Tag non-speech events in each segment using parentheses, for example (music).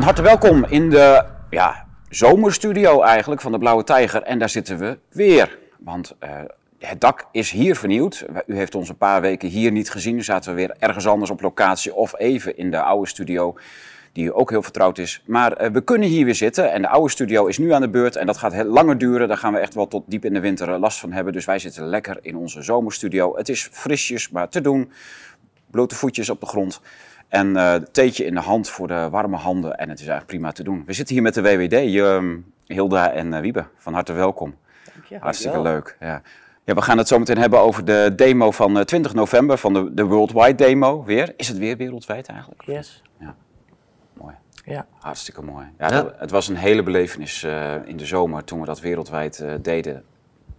Van harte welkom in de ja, zomerstudio eigenlijk van de Blauwe Tijger. En daar zitten we weer. Want uh, het dak is hier vernieuwd. U heeft ons een paar weken hier niet gezien. Zaten we weer ergens anders op locatie of even in de oude studio. Die ook heel vertrouwd is. Maar uh, we kunnen hier weer zitten. En de oude studio is nu aan de beurt. En dat gaat heel langer duren. Daar gaan we echt wel tot diep in de winter last van hebben. Dus wij zitten lekker in onze zomerstudio. Het is frisjes, maar te doen. Blote voetjes op de grond. En uh, theetje in de hand voor de warme handen. En het is eigenlijk prima te doen. We zitten hier met de WWD, Hilda en uh, Wiebe. Van harte welkom. Dank je. Hartstikke leuk. Ja. ja. we gaan het zo meteen hebben over de demo van 20 november, van de, de Worldwide Demo weer. Is het weer wereldwijd eigenlijk? Yes. Ja. Mooi. Ja. Hartstikke mooi. Ja, ja. Dat, het was een hele belevenis in de zomer toen we dat wereldwijd deden.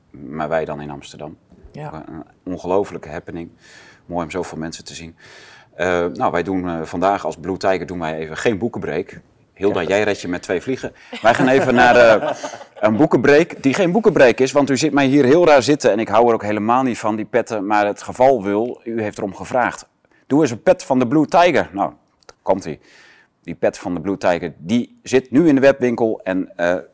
Maar wij dan in Amsterdam. Ja. Een ongelofelijke happening. Mooi om zoveel mensen te zien. Uh, nou, wij doen uh, vandaag als Blue Tiger doen wij even geen boekenbreak. Hilda, jij red je met twee vliegen. Wij gaan even naar uh, (laughs) een boekenbreak die geen boekenbreak is, want u zit mij hier heel raar zitten en ik hou er ook helemaal niet van, die petten. Maar het geval wil, u heeft erom gevraagd. Doe eens een pet van de Blue Tiger. Nou, komt ie. Die pet van de Blue Tiger, die zit nu in de webwinkel en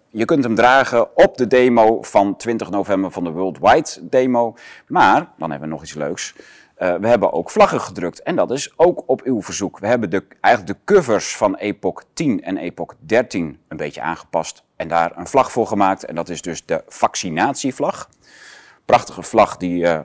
je kunt hem dragen op de demo van 20 november van de Worldwide Demo. Maar, dan hebben we nog iets leuks. Uh, we hebben ook vlaggen gedrukt en dat is ook op uw verzoek. We hebben de, eigenlijk de covers van Epoch 10 en Epoch 13 een beetje aangepast en daar een vlag voor gemaakt. En dat is dus de vaccinatievlag. Prachtige vlag die uh,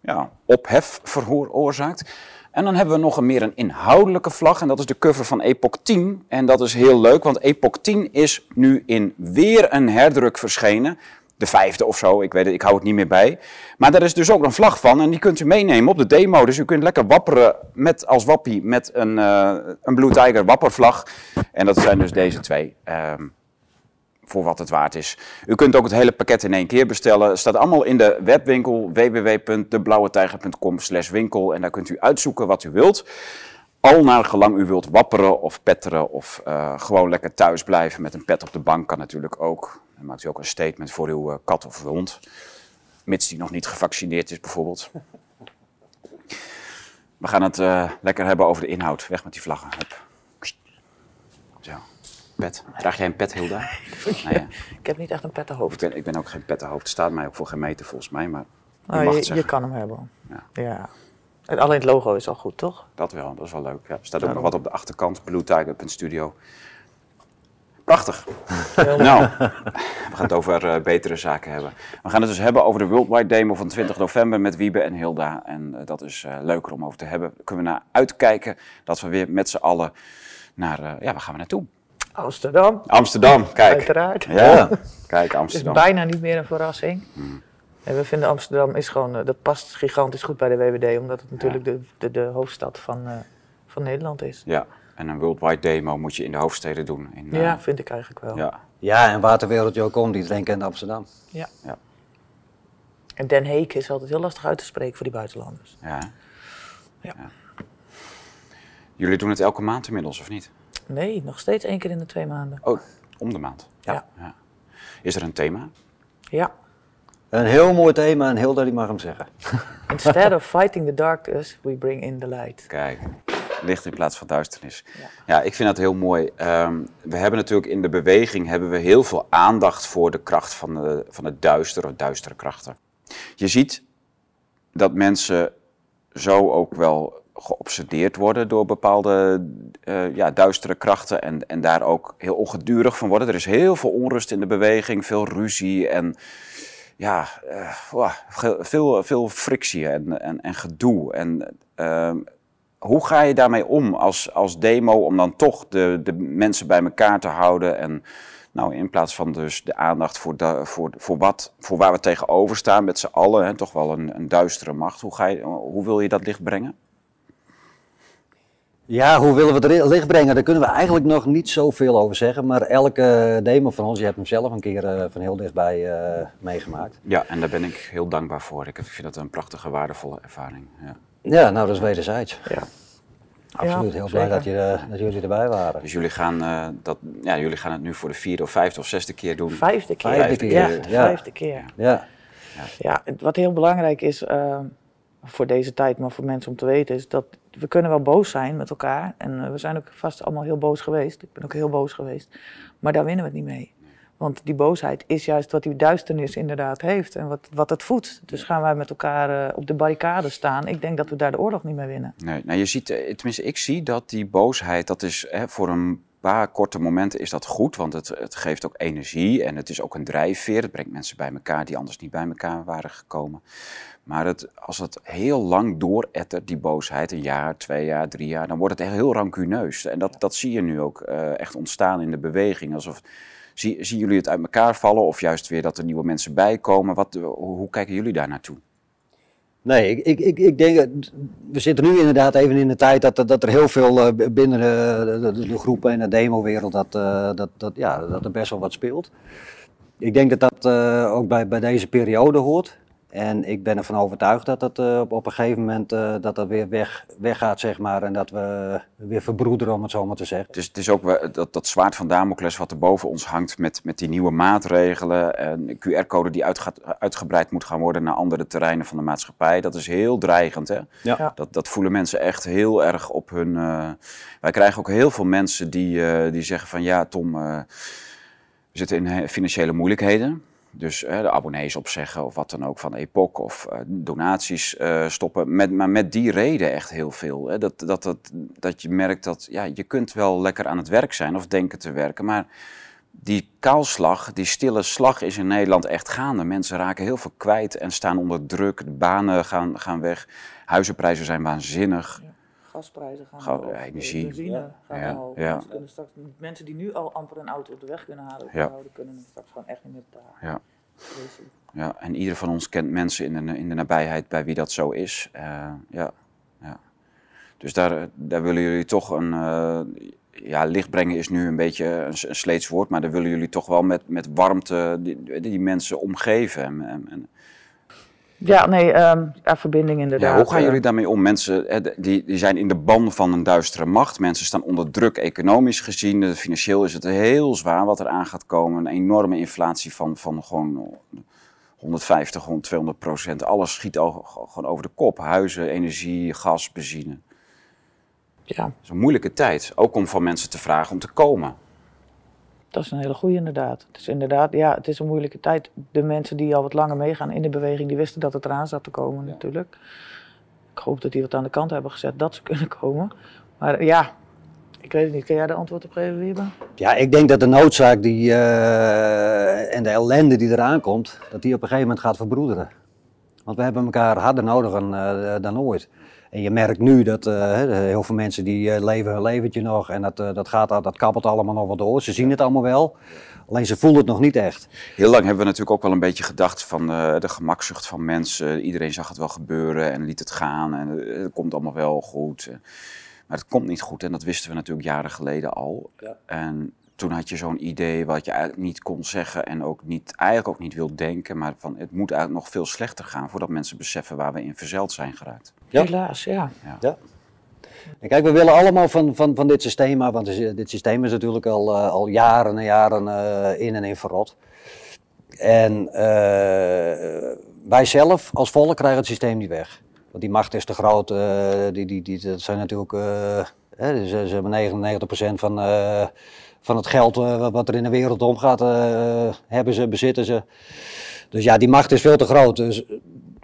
ja, ophef veroorzaakt. En dan hebben we nog een meer een inhoudelijke vlag en dat is de cover van Epoch 10. En dat is heel leuk, want Epoch 10 is nu in weer een herdruk verschenen de vijfde of zo, ik weet het, ik hou het niet meer bij. Maar daar is dus ook een vlag van en die kunt u meenemen op de demo. Dus u kunt lekker wapperen met, als wappie met een, uh, een Blue Tiger wappervlag. En dat zijn dus deze twee. Um, voor wat het waard is. U kunt ook het hele pakket in één keer bestellen. Het staat allemaal in de webwinkel www.deblauwetijger.com winkel. En daar kunt u uitzoeken wat u wilt. Al naar gelang u wilt wapperen of petteren of uh, gewoon lekker thuis blijven met een pet op de bank kan natuurlijk ook. Dan maakt u ook een statement voor uw uh, kat of hond. Mits die nog niet gevaccineerd is bijvoorbeeld. We gaan het uh, lekker hebben over de inhoud. Weg met die vlaggen. Hup. Zo. Pet. Draag jij een pet, Hilda? (laughs) Nee, ja. Ik heb niet echt een pettenhoofd. Ik ben, ik ben ook geen pettenhoofd. Het staat mij ook voor geen meter volgens mij. Maar je, oh, mag je, het je kan hem hebben. Ja. ja. En alleen het logo is al goed, toch? Dat wel, dat is wel leuk. Ja. Er staat ook nog wat op de achterkant. BlueTiger.studio. Prachtig. nou, we gaan het over uh, betere zaken hebben. We gaan het dus hebben over de Worldwide Demo van 20 november met Wiebe en Hilda. En uh, dat is uh, leuker om over te hebben. Daar kunnen we naar uitkijken dat we weer met z'n allen naar, ja, waar gaan we naartoe? Amsterdam. Amsterdam, kijk. Uiteraard. Ja, kijk, Amsterdam. Het is bijna niet meer een verrassing. Hmm. En we vinden Amsterdam is gewoon, dat past gigantisch goed bij de WWD, omdat het natuurlijk ja. de, de, de, hoofdstad van, van Nederland is. Ja, en een worldwide demo moet je in de hoofdsteden doen. In, uh, ja, vind ik eigenlijk wel. Ja, ja en Waterwereld Jocom, die denken in Amsterdam. Ja. ja. En Den Heek is altijd heel lastig uit te spreken voor die buitenlanders. Ja. Ja. ja. Jullie doen het elke maand inmiddels, of niet? Nee, nog steeds één keer in de twee maanden. Oh, om de maand? Ja. ja. Is er een thema? Ja. Een heel mooi thema en Hilda die mag hem zeggen. Instead of fighting the darkness, we bring in the light. Kijk licht in plaats van duisternis. Ja, ja ik vind dat heel mooi. Um, we hebben natuurlijk in de beweging hebben we heel veel aandacht voor de kracht van, de, van het duister of duistere krachten. Je ziet dat mensen zo ook wel geobsedeerd worden door bepaalde uh, ja, duistere krachten en, en daar ook heel ongedurig van worden. Er is heel veel onrust in de beweging, veel ruzie en ja, uh, veel, veel frictie en, en, en gedoe. En uh, hoe ga je daarmee om als, als demo om dan toch de, de mensen bij elkaar te houden en nou, in plaats van dus de aandacht voor, de, voor, voor, wat, voor waar we tegenover staan met z'n allen, hè, toch wel een, een duistere macht. Hoe, ga je, hoe wil je dat licht brengen? Ja, hoe willen we het licht brengen? Daar kunnen we eigenlijk nog niet zoveel over zeggen. Maar elke demo van ons, je hebt hem zelf een keer uh, van heel dichtbij uh, meegemaakt. Ja, en daar ben ik heel dankbaar voor. Ik vind dat een prachtige, waardevolle ervaring. Ja. Ja, nou dat is wederzijds. Ja. Absoluut, Ja, heel blij dat, je, dat jullie erbij waren. Dus jullie gaan, uh, dat, ja, jullie gaan het nu voor de vierde of vijfde of zesde keer doen. Vijfde keer. Vijfde keer, Ja, ja. vijfde keer. Ja, Ja, wat heel belangrijk is, uh, voor deze tijd, maar voor mensen om te weten, is dat we kunnen wel boos zijn met elkaar. En eh, we zijn ook vast allemaal heel boos geweest. Ik ben ook heel boos geweest. Maar daar winnen we het niet mee. Want die boosheid is juist wat die duisternis inderdaad heeft en wat, wat het voedt. Dus gaan wij met elkaar uh, op de barricade staan. Ik denk dat we daar de oorlog niet mee winnen. Nee, nou je ziet, eh, tenminste ik zie dat die boosheid, dat is hè, voor een paar korte momenten is dat goed, want het, het geeft ook energie en het is ook een drijfveer. Het brengt mensen bij elkaar die anders niet bij elkaar waren gekomen. Maar het, als het heel lang doorettert, die boosheid, een jaar, twee jaar, drie jaar, dan wordt het echt heel rancuneus. En dat, dat zie je nu ook uh, echt ontstaan in de beweging. Alsof, zie, zien jullie het uit elkaar vallen of juist weer dat er nieuwe mensen bijkomen? Wat, hoe, kijken jullie daar naartoe? Nee, ik, ik, ik, denk, we zitten nu inderdaad even in de tijd dat, dat er heel veel uh, binnen de, de, groepen en de demo-wereld, dat, uh, dat, dat, ja, dat er best wel wat speelt. Ik denk dat dat uh, ook bij, bij deze periode hoort. En ik ben ervan overtuigd dat dat uh, op, op een gegeven moment uh, dat dat weer weg, weggaat, zeg maar. En dat we weer verbroederen, om het zo maar te zeggen. Dus het is ook dat, dat zwaard van Damocles wat er boven ons hangt met, met die nieuwe maatregelen. En QR-code die uitgaat, uitgebreid moet gaan worden naar andere terreinen van de maatschappij. Dat is heel dreigend, hè? Ja. Dat, dat voelen mensen echt heel erg op hun... Uh, wij krijgen ook heel veel mensen die, die zeggen van... Ja, Tom, we zitten in financiële moeilijkheden. Dus uh, de abonnees opzeggen of wat dan ook van Epoch of uh, donaties uh, stoppen. Met, maar met die reden echt heel veel. Hè? Dat, dat, dat, dat je merkt dat ja, je kunt wel lekker aan het werk zijn of denken te werken. Maar die kaalslag, die stille slag is in Nederland echt gaande. Mensen raken heel veel kwijt en staan onder druk. Banen gaan, gaan weg. Huizenprijzen zijn waanzinnig. Ja. Gasprijzen gaan Ga, omhoog, energie. benzine Ja. gaan Ja, omhoog. ja. Mensen, kunnen straks, mensen die nu al amper een auto op de weg kunnen halen, houden, kunnen het straks gewoon echt niet meer betalen. Ja. Ja, en ieder van ons kent mensen in de, in de nabijheid bij wie dat zo is. Eh, ja, ja. Dus daar, daar willen jullie toch een. eh, ja, licht brengen is nu een beetje een, een sleets woord, maar daar willen jullie toch wel met, met warmte die, die mensen omgeven. En, en- en- ja, nee, ehm, ja, verbinding inderdaad. ja, hoe gaan eh, jullie daarmee om? Mensen hè, die, die zijn in de ban van een duistere macht. Mensen staan onder druk economisch gezien. Eh, Financieel is het heel zwaar wat er aan gaat komen. Een enorme inflatie van, van gewoon 150, 100, 200 procent. Alles schiet al, gewoon over de kop. Huizen, energie, gas, benzine. Ja, Het is een moeilijke tijd. Ook om van mensen te vragen om te komen. Dat is een hele goede inderdaad. Het is inderdaad, ja, het is een moeilijke tijd. De mensen die al wat langer meegaan in de beweging, die wisten dat het eraan zat te komen natuurlijk. Ik hoop dat die wat aan de kant hebben gezet dat ze (laughs) kunnen komen. Maar ja, ik weet het niet. Kun jij de antwoord op geven, Wiebe? Ja, ik denk dat de noodzaak die, eh, en de ellende die eraan komt, dat die op een gegeven moment gaat verbroederen. Want we hebben elkaar harder nodig dan, eh, dan ooit. En je merkt nu dat eh, hè, heel veel mensen die eh, leven hun leventje nog en dat, eh, dat, gaat, al- dat kabbelt allemaal nog wat door. Ze zien het allemaal wel, alleen ze voelen het nog niet echt. Heel lang hebben we natuurlijk ook wel een beetje gedacht van eh, de gemakzucht van mensen. Iedereen zag het wel gebeuren en liet het gaan en het komt allemaal wel goed. Maar het komt niet goed en dat wisten we natuurlijk jaren geleden al. Ja. En toen had je zo'n idee wat je eigenlijk niet kon zeggen en ook niet, eigenlijk ook niet wil denken. Maar van het moet eigenlijk nog veel slechter gaan voordat mensen beseffen waar we in verzeild zijn geraakt. Ja. Helaas, ja. En kijk, we willen allemaal van, van, van dit systeem af, want dit- systeem is natuurlijk al, eh, al jaren en jaren eh, in en in verrot. En eh, wij zelf als volk krijgen het systeem niet weg. Want die macht is te groot, eh, die, die, die, dat zijn natuurlijk, eh, hè, ze, ze hebben 99% van, eh, van het geld eh, wat er in de wereld omgaat, eh, hebben ze, bezitten ze. Dus ja, die macht is veel te groot. Dus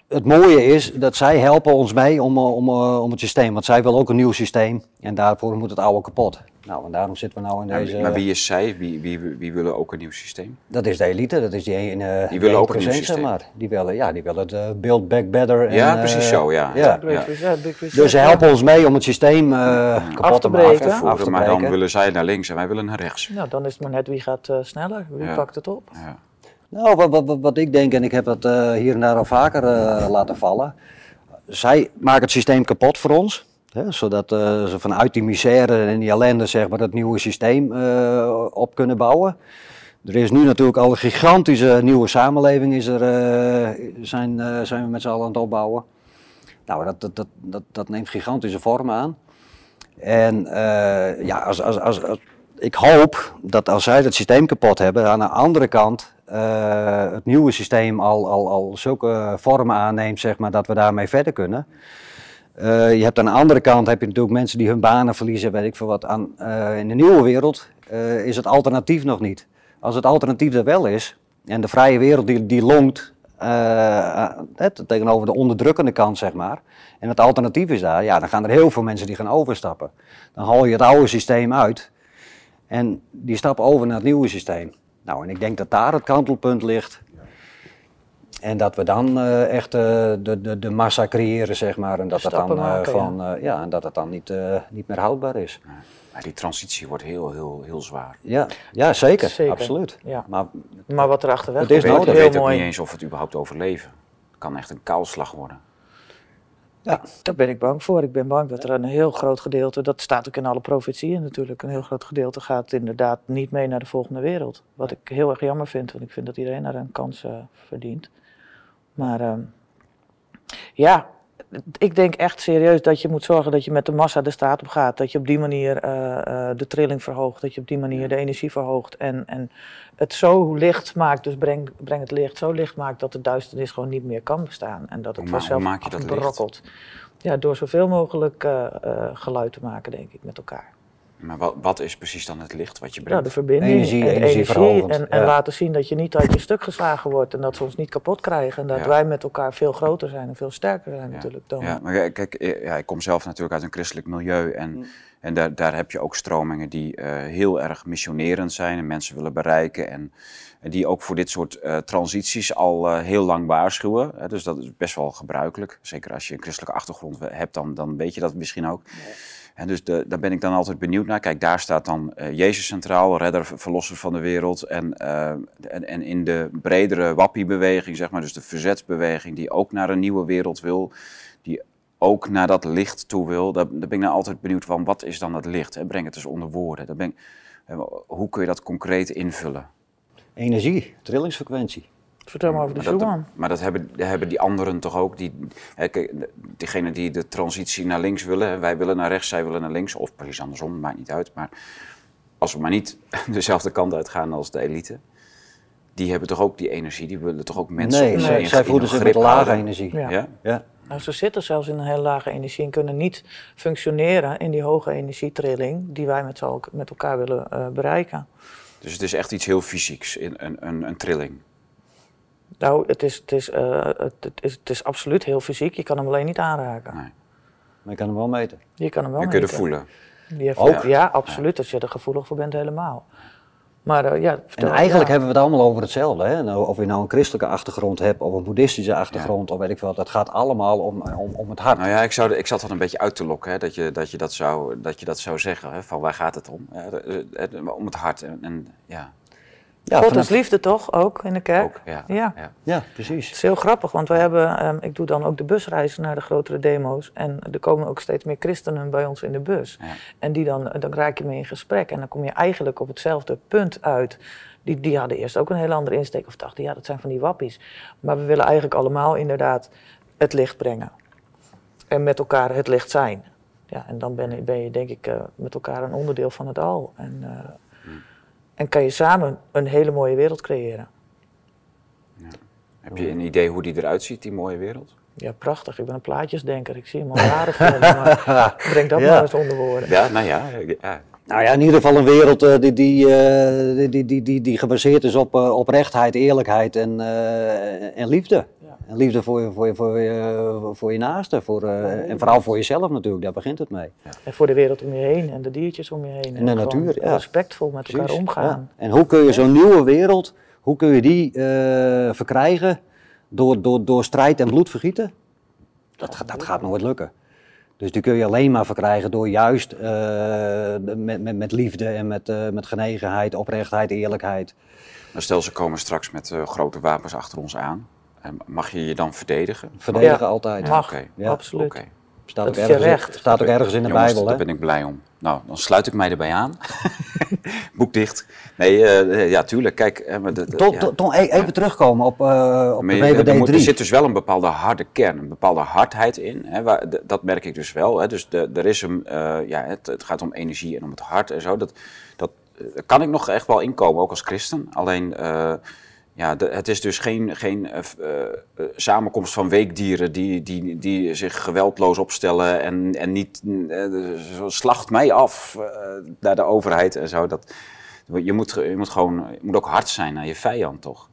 het mooie is dat zij helpen ons mee om, eh, om, om het systeem. Want zij willen ook een nieuw systeem en daarvoor moet het oude kapot. Nou, en daarom zitten we nou in Maar, deze... maar wie is zij? Wie, wie, wie willen ook een nieuw systeem? Dat is de elite, dat is die, een, eh, Die willen ook een 1%, nieuw zeg systeem. maar. Die willen, ja, die willen het eh, build back better. En, Ja, eh, precies zo, ja. ja. Dus ze ja. helpen ons mee om het systeem eh kapot te te breken. af te Voeren, maar dan willen zij naar links en wij willen naar rechts. Nou, dan is het maar net wie gaat eh, sneller, wie Ja. pakt het op. Ja. Nou, wat, wat, wat, ik denk, en ik heb dat eh, hier en daar al vaker eh, laten vallen. Zij maken het systeem kapot voor ons. Zodat eh, ze vanuit die misère en die ellende zeg maar, dat nieuwe systeem eh, op kunnen bouwen. Er is nu natuurlijk al een gigantische nieuwe samenleving is er, eh, zijn, zijn we met z'n allen aan het opbouwen. Nou, dat, dat, dat, dat, neemt gigantische vormen aan. En ja, als, als, als, ik hoop dat als zij het systeem kapot hebben, aan de andere kant het nieuwe systeem al, al, al zulke vormen aanneemt, zeg maar, dat we daarmee verder kunnen. Uh, je hebt aan de andere kant heb je natuurlijk mensen die hun banen verliezen, weet ik veel wat. Aan, uh, in de nieuwe wereld is het alternatief nog niet. Als het alternatief er wel is, en de vrije wereld die, die longt tegenover de onderdrukkende kant, zeg maar. En het alternatief is daar, ja, dan gaan er heel veel mensen die gaan overstappen. Dan haal je het oude systeem uit en die stappen over naar het nieuwe systeem. Nou, en ik denk dat daar het kantelpunt ligt. En dat we dan uh, echt uh, de, de, de massa creëren, zeg maar. En dat, het dan, uh, gewoon, ja. en dat het dan niet, niet meer houdbaar is. Maar die transitie wordt heel, heel, heel zwaar. Ja, ja zeker, zeker. absoluut. Ja. Maar, maar wat er achterweg het is nodig. Je weet ook niet eens of het überhaupt overleven. Het kan echt een kaalslag worden. Ja. Daar ben ik bang voor. Ik ben bang dat er een heel groot gedeelte, dat staat ook in alle profetieën natuurlijk, een heel groot gedeelte gaat inderdaad niet mee naar de volgende wereld. Wat ik heel erg jammer vind, want ik vind dat iedereen daar een kans uh, verdient. Maar uh, ja, ik denk echt serieus dat je moet zorgen dat je met de massa de staat op gaat. Dat je op die manier uh, uh, de trilling verhoogt. Dat je op die manier de energie verhoogt. En, en het zo licht maakt, dus breng, breng het licht zo licht maakt dat de duisternis gewoon niet meer kan bestaan. En dat het vanzelf afbrokkelt. Ja, door zoveel mogelijk uh, geluid te maken, denk ik, met elkaar. Maar wat, wat, is precies dan het licht wat je brengt? Nou, de verbinding energie, en energie, energie en, en laten zien dat je niet uit je stuk geslagen wordt en dat ze ons niet kapot krijgen. En dat wij met elkaar veel groter zijn en veel sterker zijn natuurlijk dan. Ja, maar kijk, ja, ik kom zelf natuurlijk uit een christelijk milieu en, mm. en daar, daar heb je ook stromingen die uh, heel erg missionerend zijn en mensen willen bereiken en, en die ook voor dit soort uh, transities al uh, heel lang waarschuwen. Hè, dus dat is best wel gebruikelijk. Zeker als je een christelijke achtergrond hebt, dan, dan weet je dat misschien ook. En dus daar ben ik dan altijd benieuwd naar. Kijk, daar staat dan uh, Jezus centraal, redder, verlosser van de wereld. En, uh, en, en, in de bredere wappie-beweging, zeg maar, dus de verzetsbeweging, die ook naar een nieuwe wereld wil, die ook naar dat licht toe wil, daar, daar ben ik nou altijd benieuwd van, wat is dan het licht? Hè? Breng het eens onder woorden. Daar ben ik, uh, hoe kun je dat concreet invullen? Energie, trillingsfrequentie. Vertel maar over de Schumann. Maar dat hebben, hebben die anderen toch ook, die, diegenen die de transitie naar links willen, wij willen naar rechts, zij willen naar links, of precies andersom, maakt niet uit. Maar als we maar niet (laughs) dezelfde kant uitgaan als de elite, die hebben toch ook die energie, die willen toch ook mensen... Nee, nee zij voelen zich met lage energie. Ja. ja? Nou, ze zitten zelfs in een heel lage energie en kunnen niet functioneren in die hoge energietrilling die wij met, met elkaar willen uh, bereiken. Dus het is echt iets heel fysieks, een, een, een trilling. Nou, het is, het, is, uh, het, is, het is absoluut heel fysiek. Je kan hem alleen niet aanraken. Nee. Maar je kan hem wel meten. Je kan hem wel je meten. Je kunt voelen. Die Ook? Ja, absoluut. Als je er gevoelig voor bent, helemaal. Maar, uh, ja, en eigenlijk hebben we het allemaal over hetzelfde. Hè? Nou, of je nou een christelijke achtergrond hebt of een boeddhistische achtergrond, ja. of weet ik veel. Dat gaat allemaal om, om, om het hart. Nou ja, ik, zou, ik zat dat een beetje uit te lokken, hè? Dat, je, dat, je dat, zou, dat je dat zou zeggen. Hè? Van waar gaat het om? Om het hart. En, en ja. Ja, God is liefde toch, ook in de kerk? Ook, ja. Ja. ja. ja precies. Het is heel grappig, want we hebben, um, ik doe dan ook de busreizen naar de grotere demo's. En er komen ook steeds meer christenen bij ons in de bus. Ja. En die dan, dan raak je mee in gesprek. En dan kom je eigenlijk op hetzelfde punt uit. Die, die hadden eerst ook een heel andere insteek. Of dachten, ja, dat zijn van die wappies. Maar we willen eigenlijk allemaal inderdaad het licht brengen. En met elkaar het licht zijn. Ja, en dan ben, ben je denk ik uh, met elkaar een onderdeel van het al. En, uh, en kan je samen een hele mooie wereld creëren. Ja. Heb je een idee hoe die eruit ziet, die mooie wereld? Ja, prachtig. Ik ben een plaatjesdenker. Ik zie hem al jaren voor maar (laughs) breng dat ja. maar eens onder woorden. Ja, nou ja, ja. Nou ja, in ieder geval een wereld uh, die, die, uh, die, die, die, die, gebaseerd is op uh, oprechtheid, eerlijkheid en, en liefde. En liefde voor je, voor je, voor je, voor je naaste voor, en vooral voor jezelf natuurlijk, daar begint het mee. Ja. En voor de wereld om je heen en de diertjes om je heen. En, en de natuur, ja. Respectvol met Precies, elkaar omgaan. En hoe kun je zo'n nieuwe wereld, hoe kun je die verkrijgen door, door, door strijd en bloed vergieten? Dat, dat gaat nooit lukken. Dus die kun je alleen maar verkrijgen door juist uh, met, met, met liefde en met, uh, met genegenheid, oprechtheid, eerlijkheid. Nou, stel ze komen straks met uh, grote wapens achter ons aan. Mag je je dan verdedigen? Verdedigen ja, altijd. Mag, okay. ja. absoluut. Okay. Staat, ook ergens, recht. staat ook ergens in de Jongens, Bijbel. Daar ben ik blij om. Nou, dan sluit ik mij erbij aan. (laughs) Boek dicht. Nee, uh, ja, tuurlijk. Kijk, uh, de, ja. even ja. terugkomen op, uh, op maar de WWD 3. Er zit dus wel een bepaalde harde kern, een bepaalde hardheid in. Hè, waar, de, dat merk ik dus wel. Hè. Dus de, er is een, ja, het, het, gaat om energie en om het hart en zo. Dat, dat, kan ik nog echt wel inkomen, ook als christen. Alleen, eh, ja, het is dus geen, geen eh, eh, eh, samenkomst van weekdieren die, die, die zich geweldloos opstellen en, en niet zo slacht mij af naar de overheid en zo. Dat, je, moet, je, moet gewoon, je moet ook hard zijn naar je vijand, toch?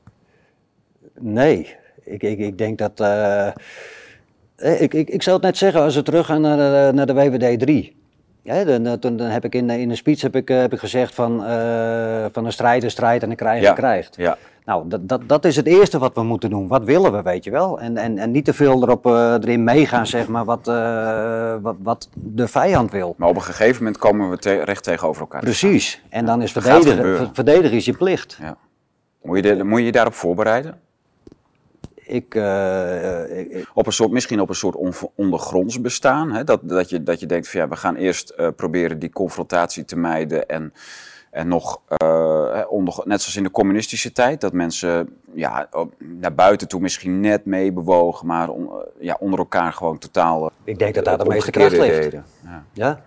Nee, ik, ik, ik denk dat. ik, ik, ik zou het net zeggen als we teruggaan naar naar de WWD 3. Ja, dan, dan, dan heb ik in, de- in speech heb ik, eh, heb ik gezegd van, eh, van een strijd een strijd en een krijg Ja. een krijgt. Ja, Nou, dat, dat, dat is het eerste wat we moeten doen. Wat willen we, weet je wel? En, en, en niet te veel erop, eh, erin meegaan, zeg maar, wat, wat, wat de vijand wil. maar op een gegeven moment komen we te- recht tegenover elkaar. Precies. En dan is verdedigen, verdedigen is je plicht. Ja. Moet, je de- moet je je daarop voorbereiden? Ik, eh, eh, ik- Op een soort, misschien op een soort on- ondergronds bestaan. Hè? Dat, dat, je, dat je denkt van ja, we gaan eerst eh, proberen die confrontatie te mijden. En, en nog, onder, net zoals in de communistische tijd, dat mensen ja, naar buiten toe misschien net meebewogen, maar on- eh, ja, onder elkaar gewoon totaal. ik denk dat daar de meeste kracht ligt. Ja. Ja.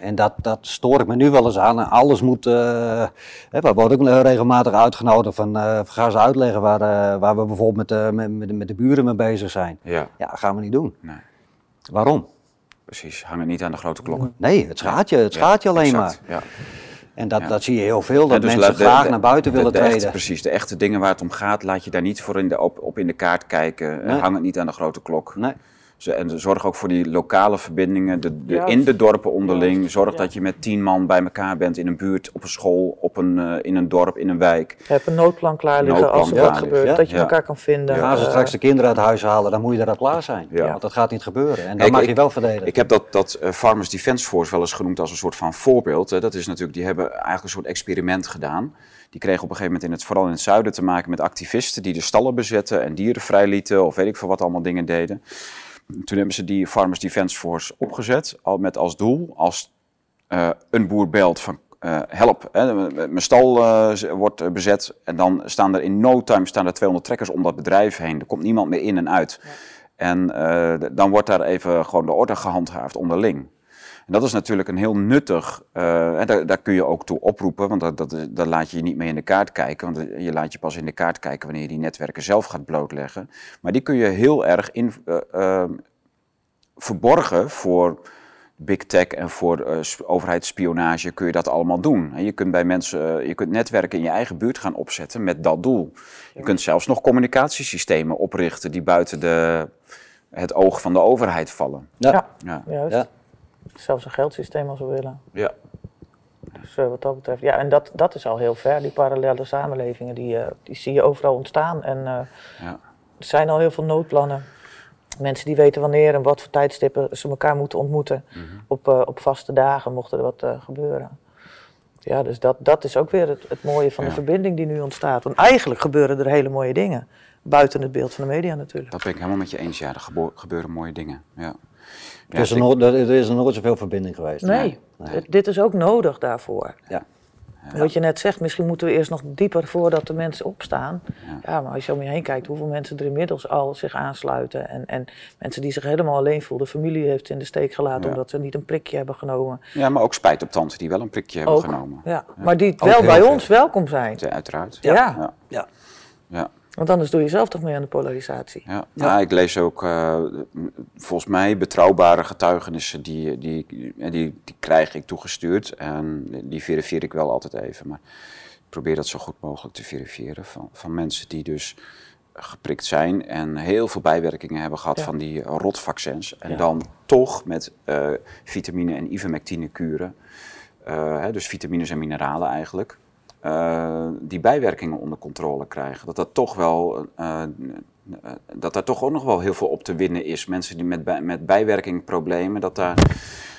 En dat, dat stoor ik me nu wel eens aan. En Alles moet. eh hè, we worden ook regelmatig uitgenodigd van. eh ga eens uitleggen waar, eh, waar we bijvoorbeeld met, met, met, met de buren mee bezig zijn. ja, Ja, dat gaan we niet doen. nee, Waarom? precies. Hang het niet aan de grote klok. Nee, het schaadt je. Het schaadt je Ja, alleen exact, maar. Ja. En dat, Ja. dat zie je heel veel. Dat Ja, dus mensen de- graag de- naar buiten de- willen de echte- treden. precies, de echte dingen waar het om gaat, laat je daar niet voor in de, op, op in de kaart kijken. Nee. Hang het niet aan de grote klok. Nee. Ze- En zorg ook voor die lokale verbindingen de, de- Ja. in de dorpen onderling. Zorg Ja. dat je met tien man bij elkaar bent in een buurt, op een school, op een, eh, in een dorp, in een wijk. Heb een noodplan klaar liggen Noodplan als er wat gebeurt. ja. Dat je Ja. elkaar kan vinden. Gaan ze Eh, straks de kinderen uit huis halen, dan moet je daarop klaar zijn. Ja. Want dat gaat niet gebeuren. En dan mag je wel verdedigen. Ik heb dat, dat eh, Farmers Defence Force wel eens genoemd als een soort van voorbeeld. hè. Dat is natuurlijk, die hebben eigenlijk een soort experiment gedaan. Die kregen op een gegeven moment in het, vooral in het zuiden te maken met activisten die de stallen bezetten en dieren vrijlieten of weet ik veel wat allemaal dingen deden. Toen hebben ze die Farmers Defence Force opgezet, al met als doel, als eh, een boer belt van eh, help, hè, mijn stal eh, wordt bezet en dan staan er in no time staan er 200 trekkers om dat bedrijf heen. Er komt niemand meer in en uit. En dan wordt daar even gewoon de orde gehandhaafd onderling. En dat is natuurlijk een heel nuttig, eh, daar, daar kun je ook toe oproepen, want dat, dat, laat je je niet mee in de kaart kijken. Want je laat je pas in de kaart kijken wanneer je die netwerken zelf gaat blootleggen. Maar die kun je heel erg in, eh, eh, verborgen voor big tech en voor eh, sp- overheidsspionage kun je dat allemaal doen. En je kunt bij mensen, eh, je kunt netwerken in je eigen buurt gaan opzetten met dat doel. Je kunt zelfs nog communicatiesystemen oprichten die buiten de, het oog van de overheid vallen. Ja. Ja, Ja, juist. Ja. Zelfs een geldsysteem als we willen. ja. Dus eh, wat dat betreft, ja, en dat, dat is al heel ver. Die parallele samenlevingen, die, eh, die zie je overal ontstaan. En eh, ja. er zijn al heel veel noodplannen. Mensen die weten wanneer en wat voor tijdstippen ze elkaar moeten ontmoeten. Mhm. op, op vaste dagen, mocht er wat gebeuren. Ja, dus dat, dat is ook weer het, het mooie van de verbinding die nu ontstaat. Want eigenlijk gebeuren er hele mooie dingen. Buiten het beeld van de media natuurlijk. Dat ben ik helemaal met je eens. Ja, er gebeuren mooie dingen. Ja. Ja, er, is er, nooit, er is er nooit zoveel verbinding geweest. Nee, Nee. dit- dit is ook nodig daarvoor. Ja. Wat je net zegt, misschien moeten we eerst nog dieper voordat de mensen opstaan. Ja. maar als je om je heen kijkt, hoeveel mensen er inmiddels al zich aansluiten. En, en mensen die zich helemaal alleen voelen. De familie heeft in de steek gelaten Ja. omdat ze niet een prikje hebben genomen. ja, maar ook spijt op tante die wel een prikje hebben Ook, genomen. ja. Maar die Ook wel bij veel. ons welkom zijn. Ja, uiteraard. Ja. Ja. Ja. Want anders doe je zelf toch mee aan de polarisatie. Ja, ja. ik lees ook eh, volgens mij betrouwbare getuigenissen, die, die, die, die krijg ik toegestuurd en die verifieer ik wel altijd even. Maar ik probeer dat zo goed mogelijk te verifiëren van, van mensen die dus geprikt zijn en heel veel bijwerkingen hebben gehad Ja. van die rotvaccins. En Ja. dan toch met eh, vitamine en ivermectine kuren, eh, hè, dus vitamines en mineralen eigenlijk, eh, die bijwerkingen onder controle krijgen. Dat dat toch wel, eh, eh, dat daar toch ook nog wel heel veel op te winnen is. Mensen die met, bij, met bijwerkingproblemen, dat daar...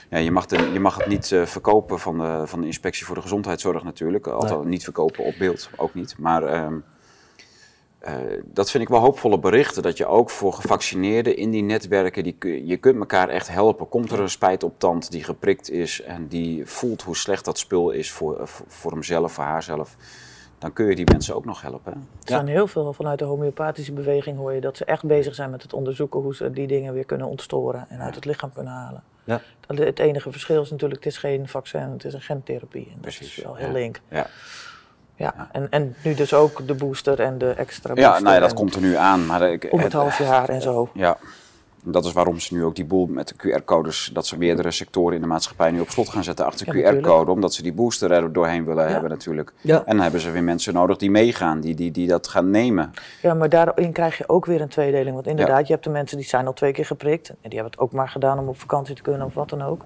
Ja, je, mag de, je mag het niet verkopen van de, van de inspectie voor de gezondheidszorg natuurlijk. Althans, niet verkopen op beeld, ook niet. Maar ehm, eh, dat vind ik wel hoopvolle berichten. Dat je ook voor gevaccineerden in die netwerken, die, je kunt elkaar echt helpen. Komt er een spijt op tand die geprikt is en die voelt hoe slecht dat spul is voor, eh, voor, hemzelf, voor haarzelf. Dan kun je die mensen ook nog helpen. hè. Er zijn heel veel vanuit de homeopathische beweging hoor je dat ze echt bezig zijn met het onderzoeken hoe ze die dingen weer kunnen ontstoren en uit het lichaam kunnen halen. Ja. Dat- Het enige verschil is natuurlijk, het is geen vaccin, het is een gentherapie. En dat Precies, is wel heel ja. link. Ja, Ja. En, en nu dus ook de booster en de extra ja booster. nou ja, dat komt er nu aan. Maar ik, Om het half jaar en zo. Ja, en dat is waarom ze nu ook die boel met de QR-codes, dat ze meerdere sectoren in de maatschappij nu op slot gaan zetten achter Ja, QR-code, omdat ze die booster er doorheen willen Ja. hebben natuurlijk. Ja. En dan hebben ze weer mensen nodig die meegaan, die, die, die dat gaan nemen. Ja, maar daarin krijg je ook weer een tweedeling. Want inderdaad, je hebt de mensen die zijn al twee keer geprikt. En die hebben het ook maar gedaan om op vakantie te kunnen of wat dan ook.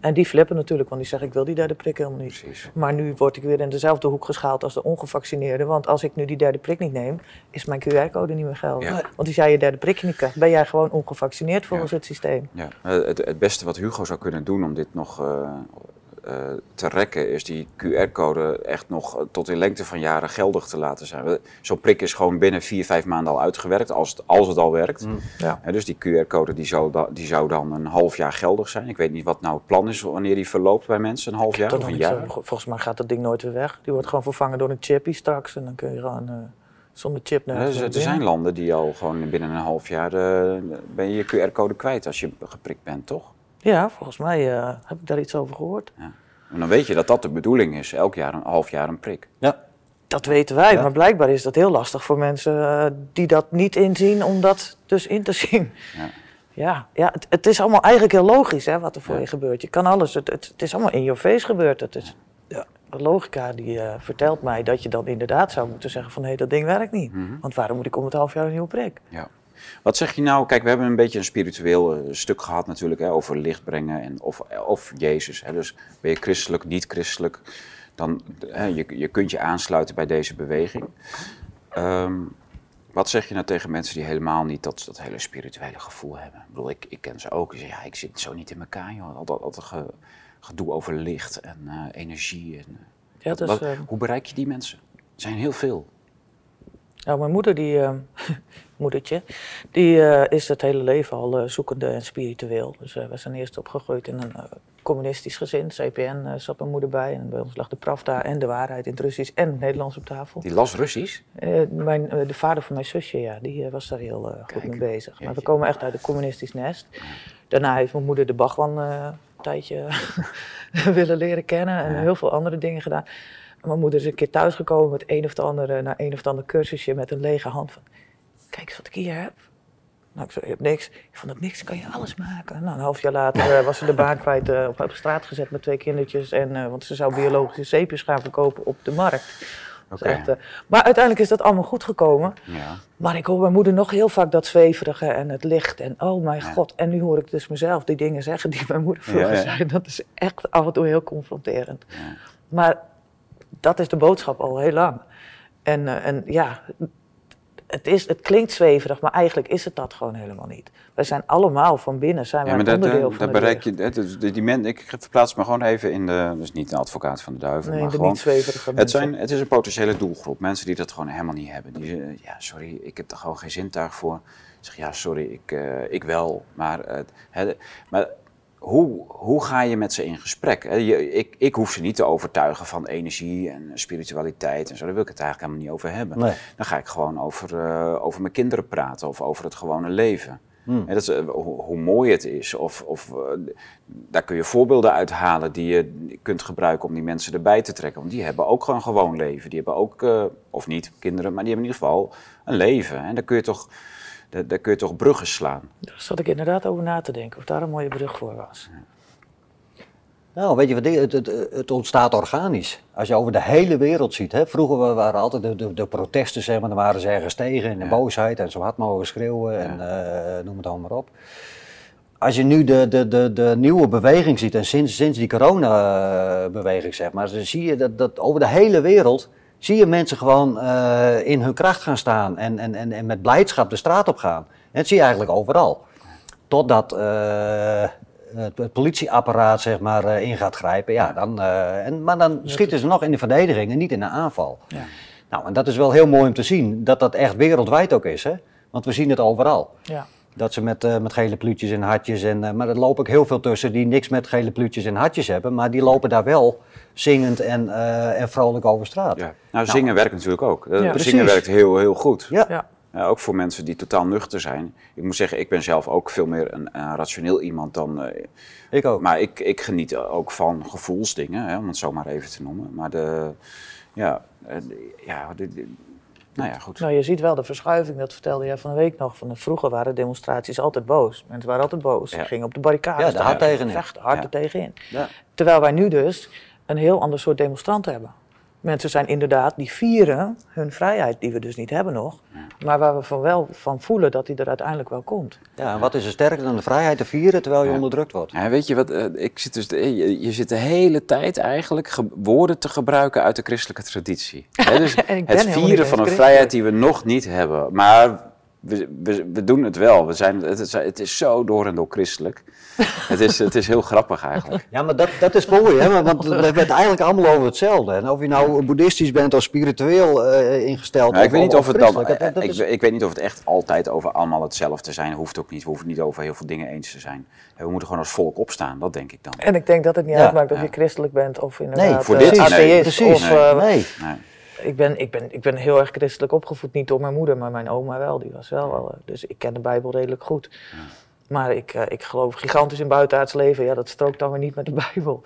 En die flippen natuurlijk, want die zeggen ik wil die derde prik helemaal niet. Precies. Maar nu word ik weer in dezelfde hoek geschaald als de ongevaccineerde. Want als ik nu die derde prik niet neem, is mijn QR-code niet meer geldig. Ja. Want als jij je derde prikje niet krijgt, ben jij gewoon ongevaccineerd volgens Ja. het systeem. Ja. Eh, Het, het beste wat Hugo zou kunnen doen om dit nog eh, te rekken, is die QR-code echt nog eh, tot in lengte van jaren geldig te laten zijn. Zo'n prik is gewoon binnen vier, vijf maanden al uitgewerkt, als het, als het al werkt. Ja. Ja, dus die QR-code die zou, da- die zou dan een half jaar geldig zijn. Ik weet niet wat nou het plan is wanneer die verloopt bij mensen, een half jaar of een zo- jaar. volgens mij gaat dat ding nooit weer weg. Die wordt gewoon vervangen door een chippy straks. En dan kun je gewoon eh, zonder chip Ja, nergens dus er zijn landen die al gewoon binnen een half jaar eh, ben je je QR-code kwijt als je geprikt bent, toch? Ja, volgens mij eh, heb ik daar iets over gehoord. En dan weet je dat dat de bedoeling is, elk jaar een half jaar een prik. Ja. Dat weten wij, Ja. maar blijkbaar is dat heel lastig voor mensen eh, die dat niet inzien om dat dus in te zien. Ja. Ja, ja het, het is allemaal eigenlijk heel logisch hè, wat er voor Ja. je gebeurt. Je kan alles, het, het, het is allemaal in your face gebeurd. Het is, ja, de logica die eh, vertelt mij dat je dan inderdaad zou moeten zeggen van hé, dat ding werkt niet. Mhm. Want waarom moet ik om het half jaar een nieuwe prik? Ja. Wat zeg je nou? Kijk, we hebben een beetje een spiritueel eh, stuk gehad natuurlijk hè, over licht brengen en of, of Jezus. Hè. Dus ben je christelijk, niet christelijk, dan hè, je, je kunt je aansluiten bij deze beweging. Ehm, wat zeg je nou tegen mensen die helemaal niet dat, dat hele spirituele gevoel hebben? Ik bedoel, ik, ik ken ze ook. Die zeggen, ja, ik zit zo niet in elkaar, joh. Altijd, altijd ge- gedoe over licht en eh, energie. En, eh, Ja, dus, wat- eh, hoe bereik je die mensen? Er zijn heel veel. Nou, mijn moeder, die, eh, (laughs) moedertje, die eh, is het hele leven al eh, zoekende en spiritueel. Dus we zijn eerst opgegroeid in een communistisch gezin. CPN zat mijn moeder bij. En bij ons lag de Pravda en de waarheid in het Russisch en het Nederlands op tafel. Die las Russisch. Mijn, de vader van mijn zusje, ja, die was daar heel goed Kijk, mee bezig. Maar we komen echt uit een communistisch nest. Daarna heeft mijn moeder de eh, een tijdje (laughs) willen leren kennen en Ja. heel veel andere dingen gedaan. Mijn moeder is een keer thuisgekomen met een of het andere, naar een of het ander cursusje met een lege hand van, kijk eens wat ik hier heb. Nou, ik zei, je hebt niks. Ik vond dat niks, kan je alles maken. Nou, een half jaar later eh, was ze de baan kwijt, eh, op, op straat gezet met twee kindertjes. En, eh, want ze zou biologische zeepjes gaan verkopen op de markt. Echt, eh, maar uiteindelijk is dat allemaal goed gekomen. Ja. Maar ik hoor mijn moeder nog heel vaak dat zweverige en het licht. En oh mijn Ja. god. En nu hoor ik dus mezelf die dingen zeggen die mijn moeder vroeger Ja, ja. zei. Dat is echt af en toe heel confronterend. Ja. Maar dat is de boodschap al heel lang. En, eh, en ja, het, is, het klinkt zweverig, maar eigenlijk is het dat gewoon helemaal niet. Wij zijn allemaal van binnen, zijn Ja, maar dat, onderdeel eh, van dat de bereik je. dus die, die men, ik verplaats me gewoon even in de. Dus niet een advocaat van de duivel, Nee, maar de gewoon. niet zweverige Het, zijn, het is een potentiële doelgroep. Mensen die dat gewoon helemaal niet hebben. Die zeggen, ja, sorry, ik heb er gewoon geen zintuig voor. Ik zeg, ja, sorry, ik, eh, ik wel. Maar, eh, hè, maar hoe, hoe ga je met ze in gesprek? Hè, je- ik, ik hoef ze niet te overtuigen van energie en spiritualiteit en zo. Daar wil ik het eigenlijk helemaal niet over hebben. Nee. Dan ga ik gewoon over, eh, over mijn kinderen praten of over het gewone leven. Hmm. Dat is, eh, hoe, hoe mooi het is. Of, of, eh, daar kun je voorbeelden uit halen die je kunt gebruiken om die mensen erbij te trekken. Want die hebben ook gewoon een gewoon leven. Die hebben ook, eh, of niet kinderen, maar die hebben in ieder geval een leven. En daar kun je toch, daar, daar kun je toch bruggen slaan. Daar zat ik inderdaad over na te denken of daar een mooie brug voor was. Nou, weet je wat, het, het, het ontstaat organisch. Als je over de hele wereld ziet. Hè, vroeger wa- waren altijd de, de, de protesten, zeg maar, dan waren ze ergens tegen en de Ja. boosheid en zo hard mogelijk schreeuwen en eh, noem het allemaal maar op. Als je nu de, de, de, de nieuwe beweging ziet, en sinds, sinds die corona-beweging, zeg maar, dan zie je dat, dat over de hele wereld zie je mensen gewoon eh, in hun kracht gaan staan en, en, en, en met blijdschap de straat op gaan. En dat zie je eigenlijk overal. Totdat eh, het, politieapparaat zeg maar, eh, in gaat grijpen. Ja, dan, en, maar dan schieten ze nog in de verdediging en niet in de aanval. Ja. Nou, en dat is wel heel mooi om te zien, dat dat echt wereldwijd ook is. Hè? Want we zien het overal. Ja. Dat ze met, eh, met gele pluutjes en hartjes. En, eh, maar er lopen ook heel veel tussen die niks met gele pluutjes en hartjes hebben. Maar die lopen daar wel zingend en, eh, en vrolijk over straat. Ja. Nou, zingen werkt natuurlijk ook. Eh, Ja, zingen precies. werkt heel, heel goed. Ja. Ja. Ja, ook voor mensen die totaal nuchter zijn. Ik moet zeggen, ik ben zelf ook veel meer een, een rationeel iemand dan. eh, Ik ook. maar ik, ik geniet ook van gevoelsdingen, hè, om het zo maar even te noemen. Maar de. Ja, de- ja de, de- nou ja, goed. Nou, je ziet wel de verschuiving, dat vertelde jij van de week nog. Van de, vroeger waren demonstraties altijd boos. Mensen waren altijd boos. Ze Ja. gingen op de barricades. Ja, daar hard tegenin. Vechten, hard Ja. er tegenin. Ja. Terwijl wij nu dus een heel ander soort demonstranten hebben. Mensen zijn inderdaad, die vieren hun vrijheid, die we dus niet hebben nog. Maar waar we van wel van voelen dat die er uiteindelijk wel komt. Ja, en wat is er sterker dan de vrijheid te vieren terwijl je Ja. onderdrukt wordt? Ja, weet je wat, eh, ik zit dus, de- je, je zit de hele tijd eigenlijk ge- woorden te gebruiken uit de christelijke traditie. (laughs) Hè, dus het vieren van een vrijheid die we nog niet hebben. Maar we, we, we doen het wel. We zijn, het, is, het is zo door en door christelijk. het, is, het is heel grappig eigenlijk. Ja, maar dat, dat is mooi, hè? want- we hebben het eigenlijk allemaal over hetzelfde. En of je nou boeddhistisch bent of spiritueel eh, ingesteld. Nou, ik, weet niet of het dan, dat- dat ik, is- ik weet niet of het echt altijd over allemaal hetzelfde zijn. Hoeft ook niet. We hoeven het niet over heel veel dingen eens te zijn. We moeten gewoon als volk opstaan, dat denk ik dan. En ik denk dat het niet Ja. uitmaakt of Ja. je christelijk bent of inderdaad voor eh, dit niet. atheïst. Nee, precies. Of, eh, nee. Nee. Ik, ben, ik, ben, ik ben heel erg christelijk opgevoed, niet door mijn moeder, maar mijn oma wel. Die was wel, wel, eh, dus ik ken de Bijbel redelijk goed. Maar ik, eh, ik geloof gigantisch in buitenaards leven. Ja, dat strookt dan weer niet met de (laughs) Bijbel.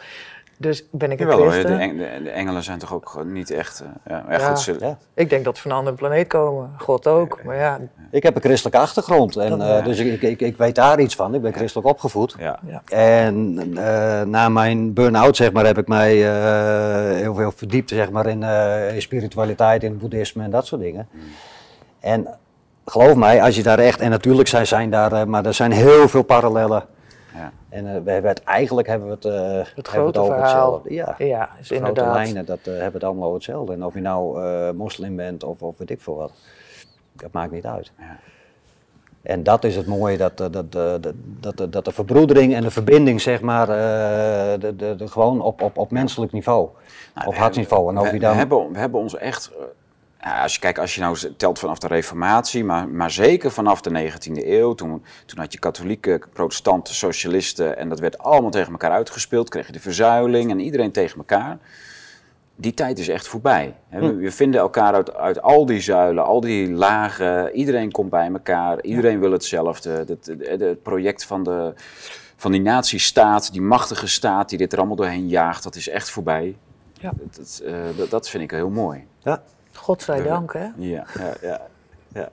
Dus ben ik een Jawel, hoor, de, christen? eng- de, de engelen zijn toch ook niet echt... eh, ja, ja, goed, ze- Ja. Ik denk dat ze van een andere planeet komen. God ook. Maar ja, Ik heb een christelijke achtergrond, en, Dat- eh, ja. dus ik, ik, ik weet daar iets van. Ik ben christelijk opgevoed. ja. ja. En eh, na mijn burn-out zeg maar, heb ik mij eh, heel veel verdiept zeg maar, in, eh, in spiritualiteit, in boeddhisme en dat soort dingen. En geloof mij, als je daar echt, en natuurlijk zijn, zijn daar, eh, maar er zijn heel veel parallellen. En eh, we hebben het, eigenlijk hebben we het, eh, hebben we grote over verhaal. hetzelfde. Ja, ja is grote inderdaad. lijnen, dat eh, hebben we het allemaal over hetzelfde. En of je nou eh, moslim bent of, of weet ik veel wat, dat maakt niet uit. Ja. En dat is het mooie, dat, dat, dat, dat, dat, dat de verbroedering en de verbinding, zeg maar, eh, de, de, de, gewoon op, op, op menselijk niveau, Nou, op hartsniveau. En hebben- of we, je dan... we, hebben, we hebben ons echt... ja, als je kijkt, als je nou telt vanaf de reformatie, maar, maar zeker vanaf de 19e eeuw, toen, toen had je katholieken, protestanten, socialisten en dat werd allemaal tegen elkaar uitgespeeld, kreeg je de verzuiling en iedereen tegen elkaar. Die tijd is echt voorbij. hè. Hm. We, we vinden elkaar uit, uit al die zuilen, al die lagen, iedereen komt bij elkaar, iedereen wil hetzelfde. Het, het, het- het project van, de, van die nazistaat, die machtige staat die dit er allemaal doorheen jaagt, dat is echt voorbij. Ja. Dat, dat, eh, dat, dat vind ik heel mooi. Ja. God zij dank, hè? Ja, ja, ja. ja.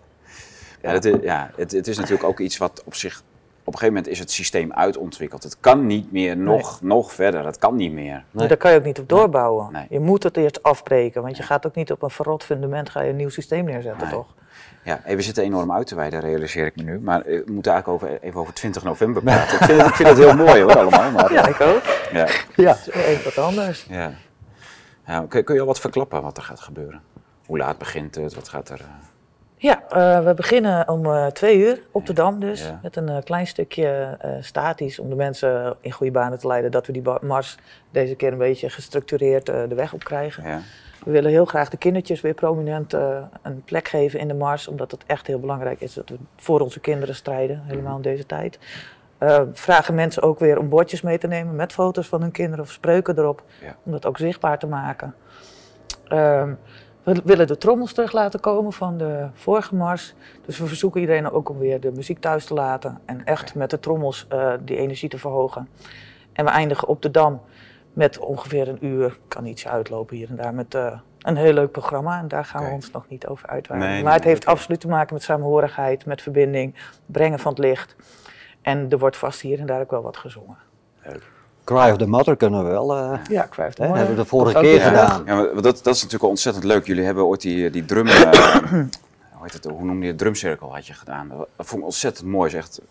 ja, het, is, ja het, het is natuurlijk ook iets wat op zich... Op een gegeven moment is het systeem uitontwikkeld. Het kan niet meer nog, nog verder. Het kan niet meer. Maar daar kan je ook niet op doorbouwen. Nee. Je moet het eerst afbreken, want je gaat ook niet op een verrot fundament ga je een nieuw systeem neerzetten, Nee. toch? Ja, hey, we zitten enorm uit te wijden, realiseer ik me nu. Maar eh, we moeten eigenlijk over, even over 20 november praten. ik, vind het, ik vind het heel mooi hoor, allemaal. Maar, Ja, ik ook. ja, Ja. Dat is even wat anders. ja. Ja, kun, kun je al wat verklappen wat er gaat gebeuren? Hoe laat begint het? Wat gaat er... eh, Ja, eh, we beginnen om eh, twee uur op de Dam dus. Ja. Met een klein stukje statisch om de mensen in goede banen te leiden. Dat we die mars deze keer een beetje gestructureerd de weg op krijgen. ja? We willen heel graag de kindertjes weer prominent een plek geven in de mars. Omdat het echt heel belangrijk is dat we voor onze kinderen strijden. Helemaal in deze tijd. Vragen mensen ook weer om bordjes mee te nemen met foto's van hun kinderen of spreuken erop. Ja. Om dat ook zichtbaar te maken. Ehm, we willen de trommels terug laten komen van de vorige mars. Dus we verzoeken iedereen ook om weer de muziek thuis te laten. En echt met de trommels eh, die energie te verhogen. En we eindigen op de Dam met ongeveer een uur. Kan ietsje uitlopen hier en daar met eh, een heel leuk programma. En daar gaan we ons nog niet over uitweiden. Nee, maar het heeft absoluut te maken met samenhorigheid, met verbinding, brengen van het licht. En er wordt vast hier en daar ook wel wat gezongen. Cry of the Mother kunnen we wel. eh, Ja, Hè, hebben we de vorige keer gedaan. Ja, maar dat, dat is natuurlijk ontzettend leuk. Jullie hebben ooit die, die drum... eh, (coughs) hoe, heet het, hoe noem je het? Drumcirkel had je gedaan. Dat vond ik ontzettend mooi. Is echt,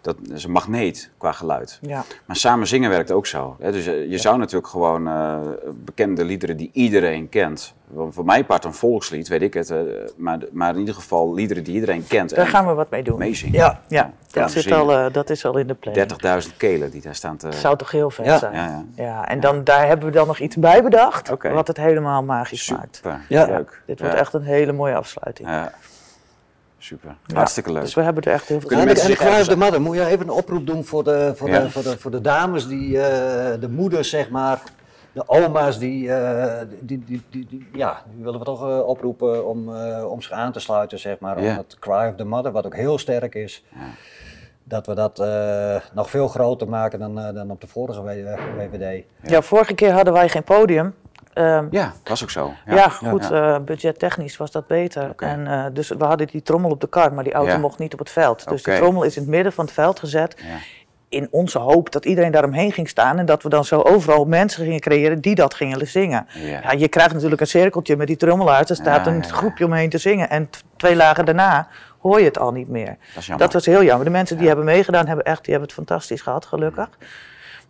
dat is een magneet qua geluid. Ja. Maar samen zingen werkt ook zo. Hè? Dus eh, je zou natuurlijk gewoon eh, bekende liederen die iedereen kent. Voor mijn part een volkslied, weet ik het. eh, maar, maar in ieder geval liederen die iedereen kent. Daar en gaan we wat mee doen. meezingen. Ja. Ja, dat, zit al, dat is al in de planning. 30.000 kelen die daar staan te... Dat zou toch heel vet Ja. zijn. Ja, ja. Ja, en dan, daar hebben we dan nog iets bij bedacht, wat het helemaal magisch maakt. Super, Ja. leuk. Dit wordt echt een hele mooie afsluiting. Super, Ja, hartstikke leuk. Dus we hebben er echt heel veel Kunnen En, mensen en zich Cry of ergens- the Mother, moet je even een oproep doen voor de, voor Ja. de, voor de, voor de dames, die, eh, de moeders zeg maar, de oma's die, eh, die, die, die, die- ja, die willen we toch eh, oproepen om, eh, om zich aan te sluiten, zeg maar. Ja. Om het Cry of the Mother, wat ook heel sterk is. Dat we dat eh, nog veel groter maken dan, eh, dan op de vorige W- WWD. Ja. vorige keer hadden wij geen podium. Ehm, Ja, was ook zo. ja, goed, ja. eh, budgettechnisch was dat beter. En, eh, dus we hadden die trommel op de kar, maar die auto Ja. mocht niet op het veld. Dus de trommel is in het midden van het veld gezet. In onze hoop dat iedereen daaromheen ging staan. En dat we dan zo overal mensen gingen creëren die dat gingen zingen. Ja. Je krijgt natuurlijk een cirkeltje met die trommel uit. Er staat een groepje omheen te zingen. En twee lagen daarna hoor je het al niet meer. Dat. Dat was heel jammer. De mensen die hebben meegedaan hebben echt die hebben het fantastisch gehad, gelukkig.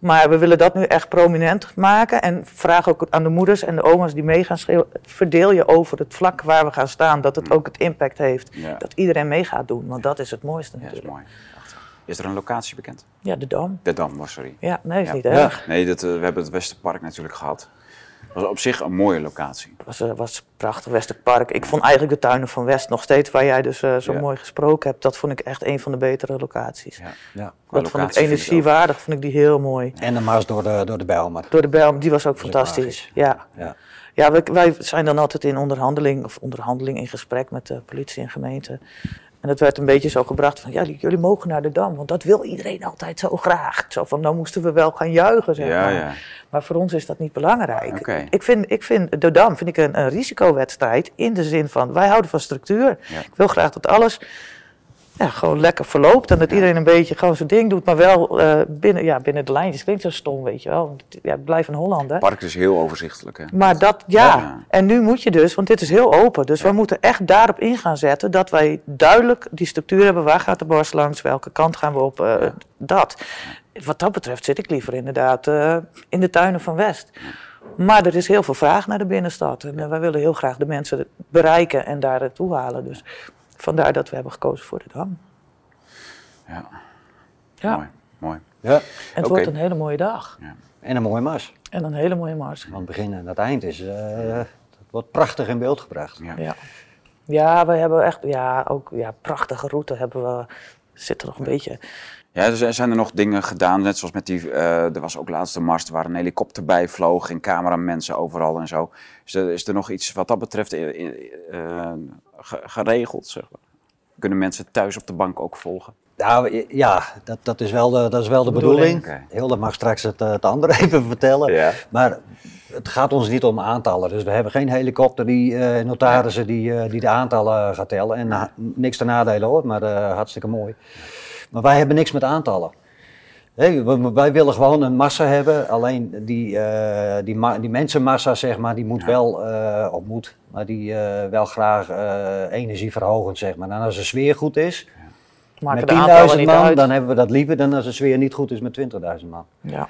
Maar we willen dat nu echt prominent maken. En vraag ook aan de moeders en de oma's die mee gaan schreeuwen. Verdeel je over het vlak waar we gaan staan. Dat het ook het impact heeft. Ja. Dat iedereen mee gaat doen. Want dat is het mooiste Ja, dat is natuurlijk. mooi. Is er een locatie bekend? Ja, de Dam. De Dam, was sorry. Ja, nee, is Ja. niet erg. Nee, dat, eh, we hebben het Westerpark natuurlijk gehad. Dat was op zich een mooie locatie. Het was, eh, was prachtig, Westerpark. Ik vond eigenlijk de tuinen van West nog steeds, waar jij dus eh, zo Ja. mooi gesproken hebt, dat vond ik echt een van de betere locaties. Ja. Ja. Dat vond ik ook. energiewaardig, vond ik die heel mooi. En de mars door de, door de Bijlmer. Door de Bijlmer, die was ook fantastisch. Ja. Ja. Ja, wij, wij zijn dan altijd in onderhandeling, of onderhandeling in gesprek met de politie en gemeente. En het werd een beetje zo gebracht van, ja, jullie mogen naar de Dam, want dat wil iedereen altijd zo graag. Zo van, dan moesten we wel gaan juichen, zeg Ja, maar. ja. Maar voor ons is dat niet belangrijk. Ik, vind, ik vind de Dam vind ik een, een risicowedstrijd in de zin van, wij houden van structuur. Ja. Ik wil graag dat alles ja, gewoon lekker verloopt en dat iedereen een beetje gewoon zijn ding doet, maar wel eh, binnen, ja, binnen de lijntjes. Klinkt zo stom, weet je wel. Ja, blijf een Hollander. Het park is heel overzichtelijk. Hè? Maar dat, ja. Ja. En nu moet je dus, want dit is heel open. Dus we moeten echt daarop in gaan zetten dat wij duidelijk die structuur hebben. Waar gaat de borst langs? Welke kant gaan we op? eh, Dat. Wat dat betreft zit ik liever inderdaad eh, in de tuinen van West. Maar er is heel veel vraag naar de binnenstad. En wij willen heel graag de mensen bereiken en daar naartoe halen. Dus vandaar dat we hebben gekozen voor de Dam. Ja. Ja, Mooi, mooi. Ja. en het wordt een hele mooie dag. En een mooie mars. En een hele mooie mars. Want het begin en het eind is, eh, het wordt prachtig in beeld gebracht. Ja. Ja, ja we hebben echt, ja, ook ja, prachtige route hebben we. Zit er nog een beetje. Ja, dus er zijn er nog dingen gedaan, net zoals met die, eh, er was ook laatst een mars waar een helikopter bij vloog en cameramensen overal en zo. Is er, is er nog iets wat dat betreft eh, eh, geregeld, zeg maar? Kunnen mensen thuis op de bank ook volgen? Nou ja, dat, dat is wel de, dat is wel de Bedoeling. bedoeling. Hilde mag straks het, het andere (laughs) even vertellen. Ja. Maar het gaat ons niet om aantallen. Dus we hebben geen helikopter die eh, notarissen die, eh, die de aantallen gaat tellen. En niks te nadelen hoor, maar eh, hartstikke mooi. Maar wij hebben niks met aantallen. Wij willen gewoon een massa hebben. Alleen die, eh, die, ma- die mensenmassa, zeg maar, die moet wel, eh of moet, maar die eh, wel graag eh, energieverhogend, zeg maar. En als de sfeer goed is, met de 10.000 aantallen niet man, uit. dan hebben we dat liever dan als de sfeer niet goed is met 20.000 man. Ja.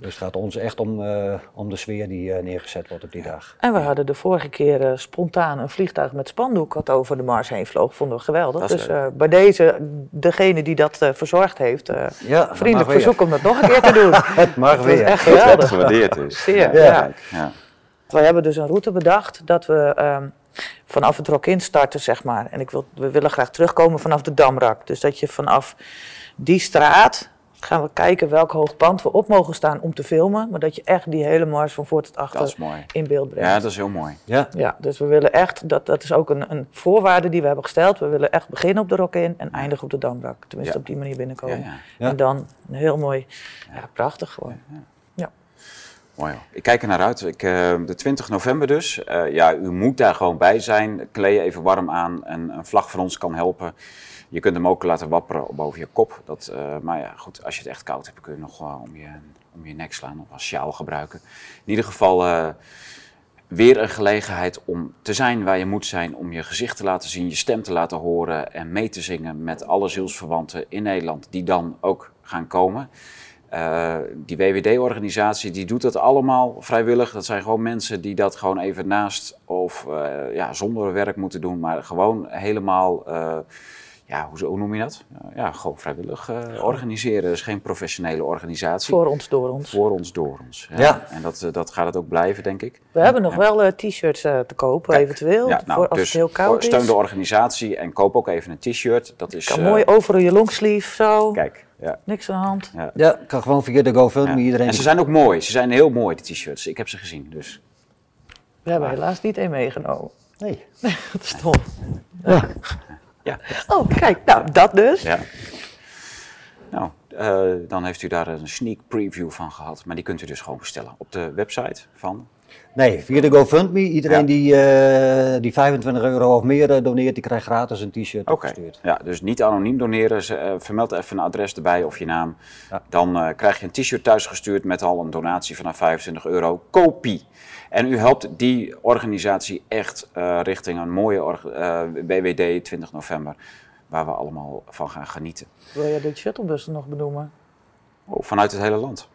Dus het gaat ons echt om, eh, om de sfeer die eh, neergezet wordt op die dag. En we hadden de vorige keer eh, spontaan een vliegtuig met spandoek wat over de Mars heen vloog. Vonden we geweldig. Dus eh, bij deze, degene die dat eh, verzorgd heeft, eh, Ja, vriendelijk verzoek om dat nog een keer te doen. (laughs) Het mag weer. echt Dat het geweldig. gewaardeerd is. (laughs) Zeer, ja. ja. We hebben dus een route bedacht dat we ehm, vanaf het Rock-in starten, zeg maar. En ik wil, we willen graag terugkomen vanaf de Damrak. Dus dat je vanaf die straat gaan we kijken welk hoog pand we op mogen staan om te filmen. Maar dat je echt die hele mars van voor tot achter Dat is mooi. in beeld brengt. Ja, dat is heel mooi. Ja, Ja, dus we willen echt, dat, dat is ook een, een voorwaarde die we hebben gesteld. We willen echt beginnen op de Rock-in en eindigen op de Damrak. Tenminste, Ja. op die manier binnenkomen. Ja, ja. Ja. En dan een heel mooi, ja, prachtig gewoon. Mooi hoor. Ik kijk er naar uit. Ik, eh, de 20 november dus. Eh, ja, u moet daar gewoon bij zijn. Kleed je even warm aan. En een vlag van ons kan helpen. Je kunt hem ook laten wapperen boven je kop. Dat, eh, maar ja, goed, als je het echt koud hebt, kun je nog wel om je, om je nek slaan of als sjaal gebruiken. In ieder geval eh, weer een gelegenheid om te zijn waar je moet zijn. Om je gezicht te laten zien, je stem te laten horen. En mee te zingen met alle zielsverwanten in Nederland die dan ook gaan komen. Eh, die WWD-organisatie die doet dat allemaal vrijwillig. Dat zijn gewoon mensen die dat gewoon even naast of eh, ja, zonder werk moeten doen, maar gewoon helemaal, eh, ja, hoe, hoe noem je dat? Ja, gewoon vrijwillig eh, organiseren. Dus geen professionele organisatie. Voor ons, door ons. Voor ons, door ons. Ja. En dat, eh, dat gaat het ook blijven, denk ik. We hebben nog Ja. wel eh, t-shirts eh, te kopen, Kijk, eventueel. Ja, nou, voor als dus het heel koud voor- steun is. de organisatie en koop ook even een t-shirt. Dat is Kan mooi over je longsleeve zo. Kijk, Ja. Niks aan de hand. Ja. Ja, kan gewoon via de GoFundMe Ja. iedereen. En ze zijn ook mooi. Ze zijn heel mooi, die t-shirts. Ik heb ze gezien. Dus. We hebben helaas niet één meegenomen. Nee. (laughs) Dat is tof. Ja. Oh, kijk, nou, dat dus. ja. Nou, eh, dan heeft u daar een sneak preview van gehad. Maar die kunt u dus gewoon bestellen op de website van. Nee, via de GoFundMe. Iedereen Ja. die, eh, die 25 euro of meer eh, doneert, die krijgt gratis een t-shirt Oké. opgestuurd. Ja, dus niet anoniem doneren. Ze, eh, vermeld even een adres erbij of je naam. Ja. Dan eh, krijg je een t-shirt thuisgestuurd met al een donatie vanaf 25 euro. Kopie. En u helpt die organisatie echt eh, richting een mooie eh, WWD 20 november. Waar we allemaal van gaan genieten. Wil je de shuttlebussen nog benoemen? Oh, vanuit het hele land.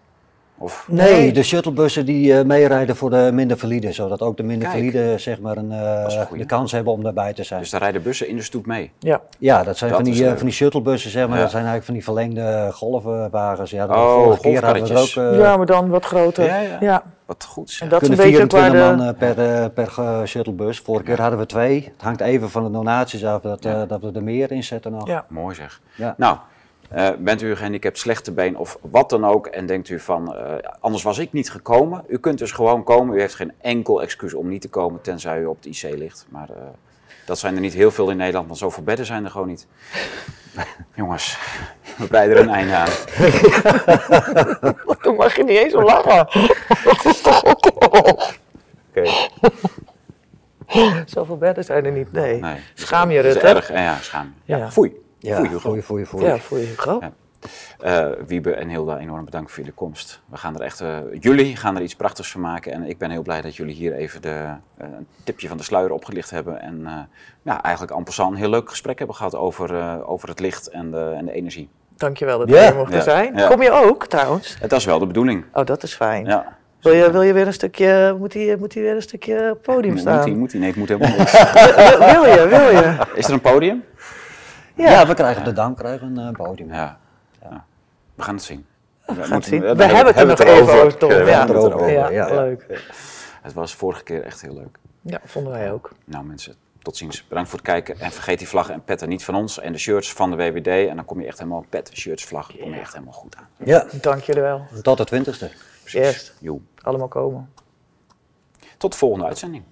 Of, Nee, de shuttlebussen die eh, meerijden voor de minder valide, zodat ook de minder Kijk. valide zeg maar een, eh, is een de kans hebben om daarbij te zijn. dus daar rijden bussen in de stoet mee. Ja. ja, dat zijn Dat van, is die, eh, van die shuttlebussen, zeg maar. Ja. Dat zijn eigenlijk van die verlengde golfwagens. Ja, de Oh, vorige keer hadden we er ook. eh, ja, maar dan wat groter. Ja, ja. Wat goed En dat is een kunnen beetje ook waar 24 de... man per, per shuttlebus. Vorige keer hadden we twee. Het hangt even van de donaties af dat, eh, dat we er meer in zetten nog. Ja. Mooi zeg. Ja. Nou, eh, bent u gehandicapt, slechte been of wat dan ook en denkt u van, eh, anders was ik niet gekomen. U kunt dus gewoon komen. U heeft geen enkel excuus om niet te komen, tenzij u op het IC ligt. Maar eh, dat zijn er niet heel veel in Nederland, want zoveel bedden zijn er gewoon niet. (laughs) Jongens, we breiden er een einde aan. (laughs) Dan mag je niet eens om lachen. (laughs) Dat is toch ook... Oké. Zoveel bedden zijn er niet. Nee. Nee. Schaam je, Dat is Rutte. erg. Ja, schaam. Ja. Foei. Ja, Foei, Hugo. foei, foei, foei. Ja, voor je Hugo. Ja. Eh, Wiebe en Hilda, enorm bedankt voor jullie komst. We gaan er echt, eh, jullie gaan er iets prachtigs van maken. En ik ben heel blij dat jullie hier even de, eh, een tipje van de sluier opgelicht hebben. En eh, ja, eigenlijk en passant een heel leuk gesprek hebben gehad over, eh, over het licht en de, en de energie. Dankjewel dat we Ja. hier mochten Ja. zijn. Ja. Kom je ook, trouwens? En dat is wel de bedoeling. Oh, dat is fijn. Ja. Wil, je, wil je weer een stukje... Moet hij moet hij weer een stukje op het podium Moet staan? hij, moet hij? Nee, ik moet helemaal niks. (laughs) Wil, wil je, wil je? Is er een podium? Ja, we krijgen de dam krijgen een eh, podium. Ja. ja. We gaan het zien. We, gaan moeten- het zien. we- We hebben het er nog even over, Tom. We Ja. hebben het erover. Ja, Ja, ja. leuk. Het was vorige keer echt heel leuk. Ja, vonden wij ook. Nou mensen, tot ziens. Bedankt voor het kijken. En vergeet die vlaggen en petten niet van ons. En de shirts van de WWD. En dan kom je echt helemaal pet, shirts, vlag. kom je echt helemaal goed aan. Ja, Dank jullie wel. tot de twintigste. Precies. Yes. Joe. Allemaal komen. Tot de volgende uitzending.